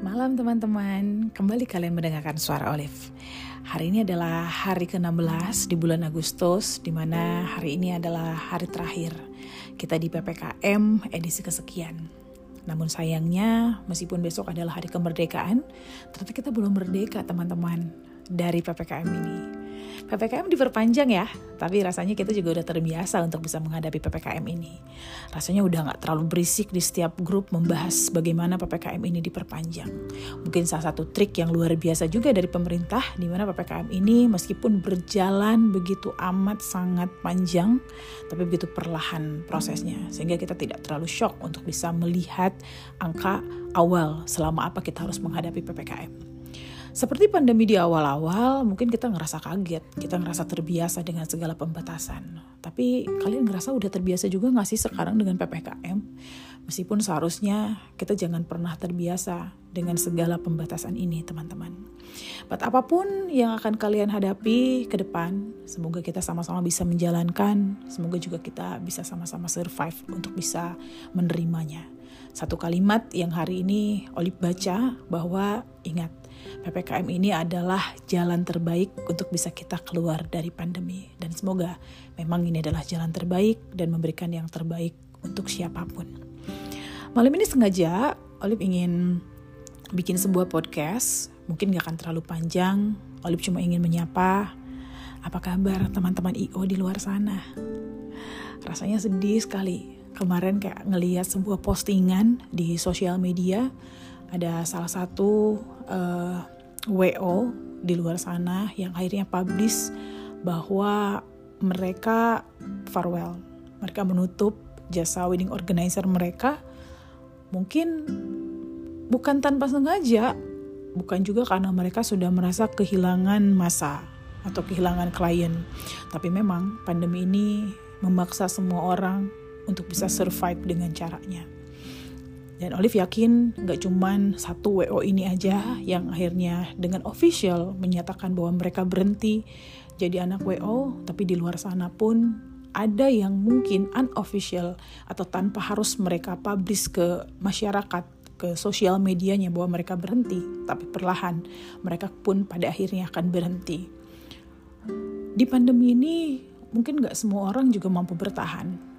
malam teman-teman, kembali kalian mendengarkan suara Olive. Hari ini adalah hari ke-16 di bulan Agustus, di mana hari ini adalah hari terakhir kita di PPKM edisi kesekian. Namun sayangnya, meskipun besok adalah hari kemerdekaan, ternyata kita belum merdeka teman-teman dari PPKM ini. PPKM diperpanjang ya, tapi rasanya kita juga udah terbiasa untuk bisa menghadapi PPKM ini. Rasanya udah nggak terlalu berisik di setiap grup membahas bagaimana PPKM ini diperpanjang. Mungkin salah satu trik yang luar biasa juga dari pemerintah, di mana PPKM ini meskipun berjalan begitu amat sangat panjang, tapi begitu perlahan prosesnya, sehingga kita tidak terlalu shock untuk bisa melihat angka awal selama apa kita harus menghadapi PPKM. Seperti pandemi di awal-awal, mungkin kita ngerasa kaget, kita ngerasa terbiasa dengan segala pembatasan. Tapi kalian ngerasa udah terbiasa juga gak sih sekarang dengan PPKM? Meskipun seharusnya kita jangan pernah terbiasa dengan segala pembatasan ini, teman-teman. But apa pun yang akan kalian hadapi ke depan, semoga kita sama-sama bisa menjalankan, semoga juga kita bisa sama-sama survive untuk bisa menerimanya. Satu kalimat yang hari ini Olip baca bahwa ingat PPKM ini adalah jalan terbaik untuk bisa kita keluar dari pandemi. Dan semoga memang ini adalah jalan terbaik dan memberikan yang terbaik untuk siapa pun. Malam ini sengaja Olip ingin bikin sebuah podcast. Mungkin gak akan terlalu panjang. Olip cuma ingin menyapa. Apa kabar teman-teman IO di luar sana? Rasanya sedih sekali. Kemarin kayak ngeliat sebuah postingan di sosial media ada salah satu uh, eh, WO di luar sana yang akhirnya publish bahwa mereka farewell, mereka menutup jasa wedding organizer mereka mungkin bukan tanpa sengaja, bukan juga karena mereka sudah merasa kehilangan masa atau kehilangan klien. Tapi memang pandemi ini memaksa semua orang untuk bisa survive dengan caranya. Dan Olive yakin gak cuman satu WO ini aja yang akhirnya dengan official menyatakan bahwa mereka berhenti jadi anak WO, tapi di luar sana pun ada yang mungkin unofficial atau tanpa harus mereka publish ke masyarakat, ke sosial medianya bahwa mereka berhenti, tapi perlahan mereka pun pada akhirnya akan berhenti. Di pandemi ini mungkin gak semua orang juga mampu bertahan.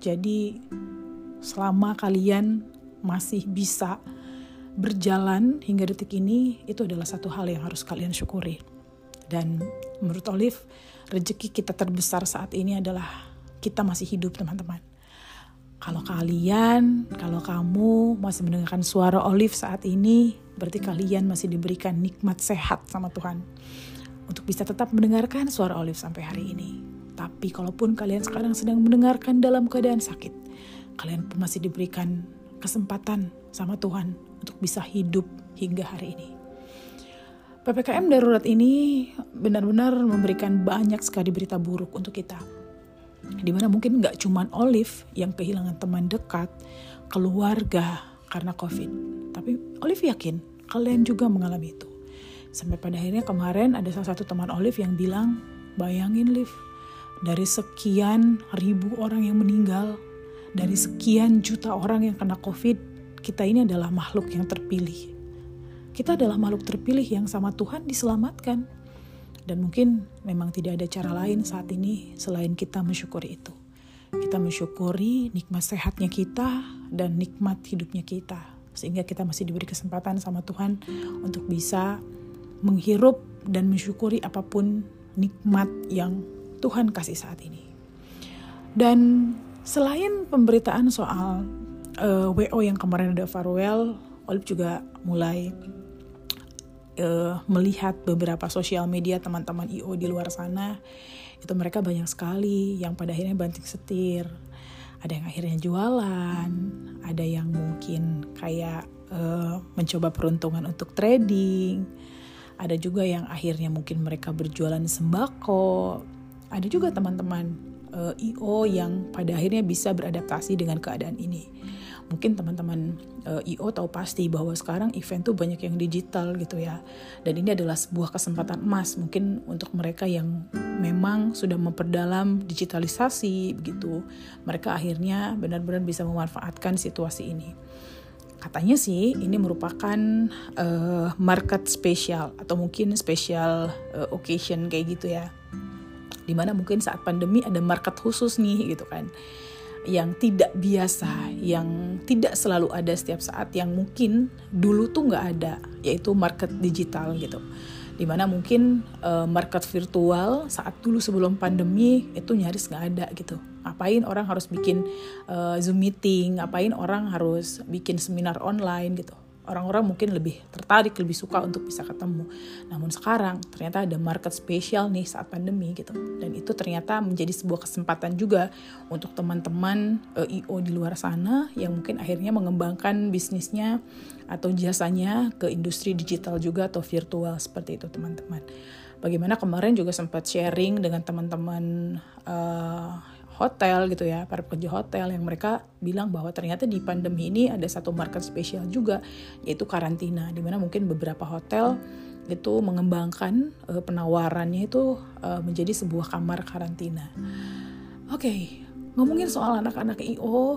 Jadi selama kalian masih bisa berjalan hingga detik ini, itu adalah satu hal yang harus kalian syukuri. Dan menurut Olive, rezeki kita terbesar saat ini adalah kita masih hidup, teman-teman. Kalau kalian, kalau kamu masih mendengarkan suara Olive saat ini, berarti kalian masih diberikan nikmat sehat sama Tuhan. Untuk bisa tetap mendengarkan suara Olive sampai hari ini. Tapi kalaupun kalian sekarang sedang mendengarkan dalam keadaan sakit, kalian pun masih diberikan kesempatan sama Tuhan untuk bisa hidup hingga hari ini. PPKM darurat ini benar-benar memberikan banyak sekali berita buruk untuk kita. Di mana mungkin nggak cuma Olive yang kehilangan teman dekat, keluarga karena COVID. Tapi Olive yakin kalian juga mengalami itu. Sampai pada akhirnya kemarin ada salah satu teman Olive yang bilang, bayangin Liv, dari sekian ribu orang yang meninggal, dari sekian juta orang yang kena COVID, kita ini adalah makhluk yang terpilih. Kita adalah makhluk terpilih yang sama Tuhan diselamatkan. Dan mungkin memang tidak ada cara lain saat ini selain kita mensyukuri itu. Kita mensyukuri nikmat sehatnya kita dan nikmat hidupnya kita. Sehingga kita masih diberi kesempatan sama Tuhan untuk bisa menghirup dan mensyukuri apa pun nikmat yang Tuhan kasih saat ini. Dan Selain pemberitaan soal uh, eh, WO yang kemarin ada farewell, Olive juga mulai uh, melihat beberapa sosial media teman-teman IO di luar sana. Itu mereka banyak sekali yang pada akhirnya banting setir. Ada yang akhirnya jualan, ada yang mungkin kayak uh, mencoba peruntungan untuk trading, ada juga yang akhirnya mungkin mereka berjualan sembako, ada juga teman-teman uh, yang pada akhirnya bisa beradaptasi dengan keadaan ini. Mungkin teman-teman uh, tahu pasti bahwa sekarang event tuh banyak yang digital gitu ya. Dan ini adalah sebuah kesempatan emas mungkin untuk mereka yang memang sudah memperdalam digitalisasi begitu. Mereka akhirnya benar-benar bisa memanfaatkan situasi ini. Katanya sih ini merupakan uh, market spesial atau mungkin special uh, occasion kayak gitu ya. Di mana mungkin saat pandemi ada market khusus nih gitu kan yang tidak biasa, yang tidak selalu ada setiap saat, yang mungkin dulu tuh nggak ada, yaitu market digital gitu. Di mana mungkin uh, market virtual saat dulu sebelum pandemi itu nyaris nggak ada gitu. Ngapain orang harus bikin uh, Zoom meeting, ngapain orang harus bikin seminar online gitu orang-orang mungkin lebih tertarik, lebih suka untuk bisa ketemu. Namun sekarang ternyata ada market spesial nih saat pandemi gitu. Dan itu ternyata menjadi sebuah kesempatan juga untuk teman-teman uh, eh, di luar sana yang mungkin akhirnya mengembangkan bisnisnya atau jasanya ke industri digital juga atau virtual seperti itu teman-teman. Bagaimana kemarin juga sempat sharing dengan teman-teman uh, hotel gitu ya, para pekerja hotel yang mereka bilang bahwa ternyata di pandemi ini ada satu market spesial juga yaitu karantina di mana mungkin beberapa hotel itu mengembangkan uh, penawarannya itu uh, menjadi sebuah kamar karantina. Oke, okay, ngomongin soal anak-anak IO, uh,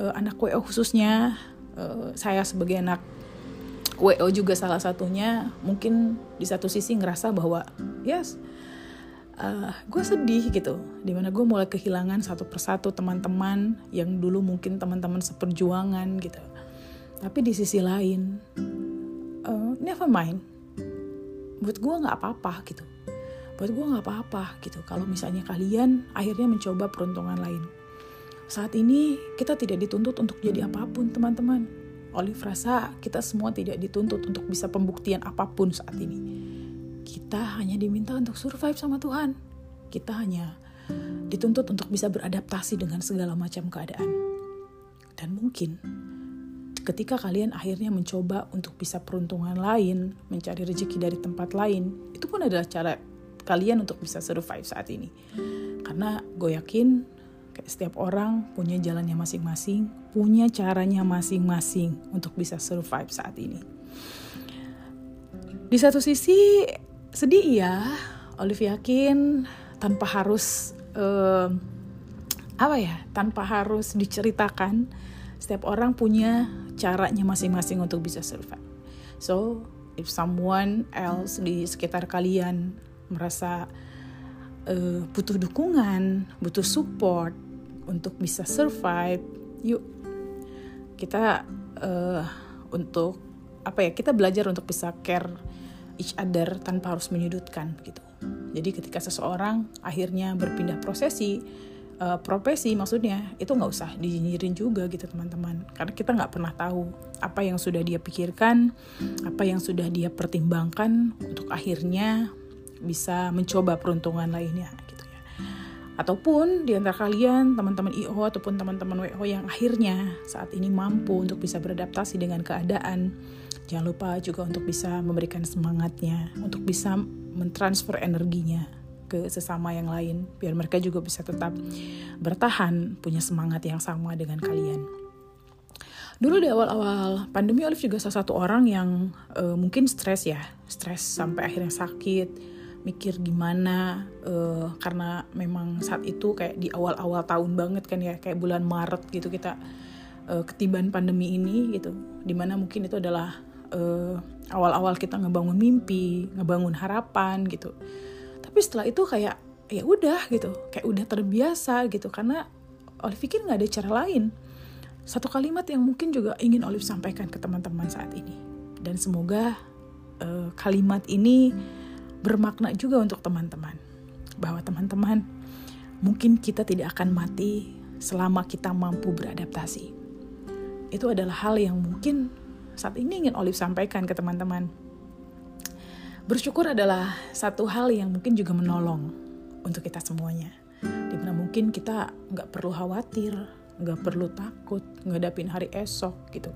eh, anak WO khususnya, uh, saya sebagai anak WO juga salah satunya, mungkin di satu sisi ngerasa bahwa yes, uh, gue sedih gitu. Di mana gue mulai kehilangan satu persatu teman-teman yang dulu mungkin teman-teman seperjuangan gitu. Tapi di sisi lain uh, never mind. Buat gue nggak apa-apa gitu. Buat gue nggak apa-apa gitu. Kalau misalnya kalian akhirnya mencoba peruntungan lain. Saat ini kita tidak dituntut untuk jadi apa pun teman-teman. Olive rasa kita semua tidak dituntut untuk bisa pembuktian apa pun saat ini kita hanya diminta untuk survive sama Tuhan. Kita hanya dituntut untuk bisa beradaptasi dengan segala macam keadaan. Dan mungkin ketika kalian akhirnya mencoba untuk bisa peruntungan lain, mencari rezeki dari tempat lain, itu pun adalah cara kalian untuk bisa survive saat ini. Karena gue yakin kayak setiap orang punya jalannya masing-masing, punya caranya masing-masing untuk bisa survive saat ini. Di satu sisi sedih ya Olive yakin tanpa harus uh, apa ya tanpa harus diceritakan setiap orang punya caranya masing-masing untuk bisa survive. So if someone else di sekitar kalian merasa uh, butuh dukungan butuh support untuk bisa survive yuk kita uh, untuk apa ya kita belajar untuk bisa care each other tanpa harus menyudutkan gitu. Jadi ketika seseorang akhirnya berpindah prosesi, uh, profesi maksudnya itu nggak usah dinyinyirin juga gitu teman-teman. Karena kita nggak pernah tahu apa yang sudah dia pikirkan, apa yang sudah dia pertimbangkan untuk akhirnya bisa mencoba peruntungan lainnya gitu ya. Ataupun di antara kalian teman-teman IO ataupun teman-teman WO yang akhirnya saat ini mampu untuk bisa beradaptasi dengan keadaan Jangan lupa juga untuk bisa memberikan semangatnya, untuk bisa mentransfer energinya ke sesama yang lain, biar mereka juga bisa tetap bertahan, punya semangat yang sama dengan kalian. Dulu di awal-awal pandemi, Olive juga salah satu orang yang uh, mungkin stres ya, stres sampai akhirnya sakit, mikir gimana uh, karena memang saat itu kayak di awal-awal tahun banget kan ya, kayak bulan Maret gitu kita uh, ketiban pandemi ini gitu, di mana mungkin itu adalah eh, awal-awal kita ngebangun mimpi, ngebangun harapan gitu. Tapi setelah itu kayak ya udah gitu, kayak udah terbiasa gitu karena Olive pikir nggak ada cara lain. Satu kalimat yang mungkin juga ingin Olive sampaikan ke teman-teman saat ini dan semoga uh, kalimat ini bermakna juga untuk teman-teman bahwa teman-teman mungkin kita tidak akan mati selama kita mampu beradaptasi. Itu adalah hal yang mungkin saat ini ingin Olive sampaikan ke teman-teman. Bersyukur adalah satu hal yang mungkin juga menolong untuk kita semuanya. Di mana mungkin kita nggak perlu khawatir, nggak perlu takut ngadapin hari esok gitu.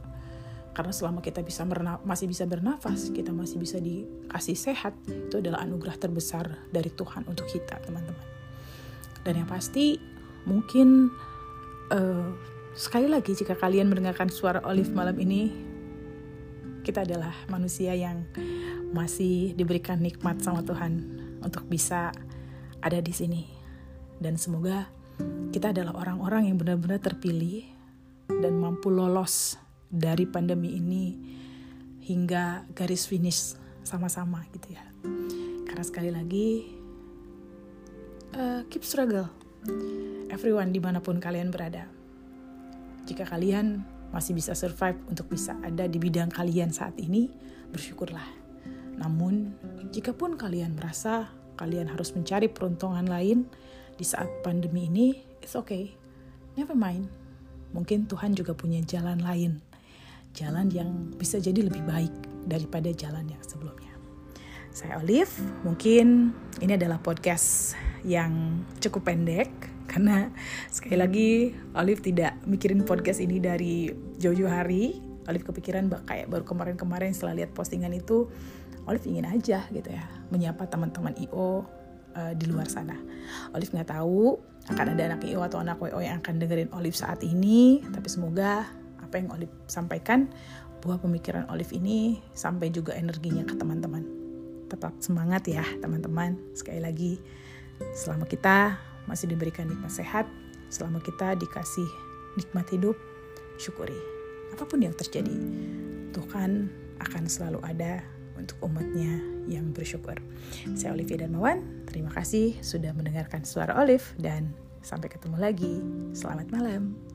Karena selama kita bisa masih bisa bernafas, kita masih bisa dikasih sehat, itu adalah anugerah terbesar dari Tuhan untuk kita, teman-teman. Dan yang pasti, mungkin uh, sekali lagi jika kalian mendengarkan suara Olive malam ini, kita adalah manusia yang masih diberikan nikmat sama Tuhan untuk bisa ada di sini. Dan semoga kita adalah orang-orang yang benar-benar terpilih dan mampu lolos dari pandemi ini hingga garis finish sama-sama gitu ya. Karena sekali lagi uh, keep struggle everyone di mana pun kalian berada. Jika kalian masih bisa survive untuk bisa ada di bidang kalian saat ini, bersyukurlah. Namun, jika pun kalian merasa kalian harus mencari peruntungan lain di saat pandemi ini, it's okay. Never mind. Mungkin Tuhan juga punya jalan lain. Jalan yang bisa jadi lebih baik daripada jalan yang sebelumnya. Saya Olive, mungkin ini adalah podcast yang cukup pendek karena sekali lagi Olive tidak mikirin podcast ini dari jauh-jauh hari. Olive kepikiran kayak baru kemarin-kemarin setelah lihat postingan itu Olive ingin aja gitu ya menyapa teman-teman IO uh, eh, di luar sana. Olive nggak tahu akan ada anak IO atau anak WO yang akan dengerin Olive saat ini, tapi semoga apa yang Olive sampaikan buah pemikiran Olive ini sampai juga energinya ke teman-teman. Tetap semangat ya teman-teman. Sekali lagi selama kita masih diberikan nikmat sehat, selama kita dikasih nikmat hidup, syukuri. Apa pun yang terjadi, Tuhan akan selalu ada untuk umatnya yang bersyukur. Saya Olivia Darmawan, terima kasih sudah mendengarkan suara Olive dan sampai ketemu lagi. Selamat malam.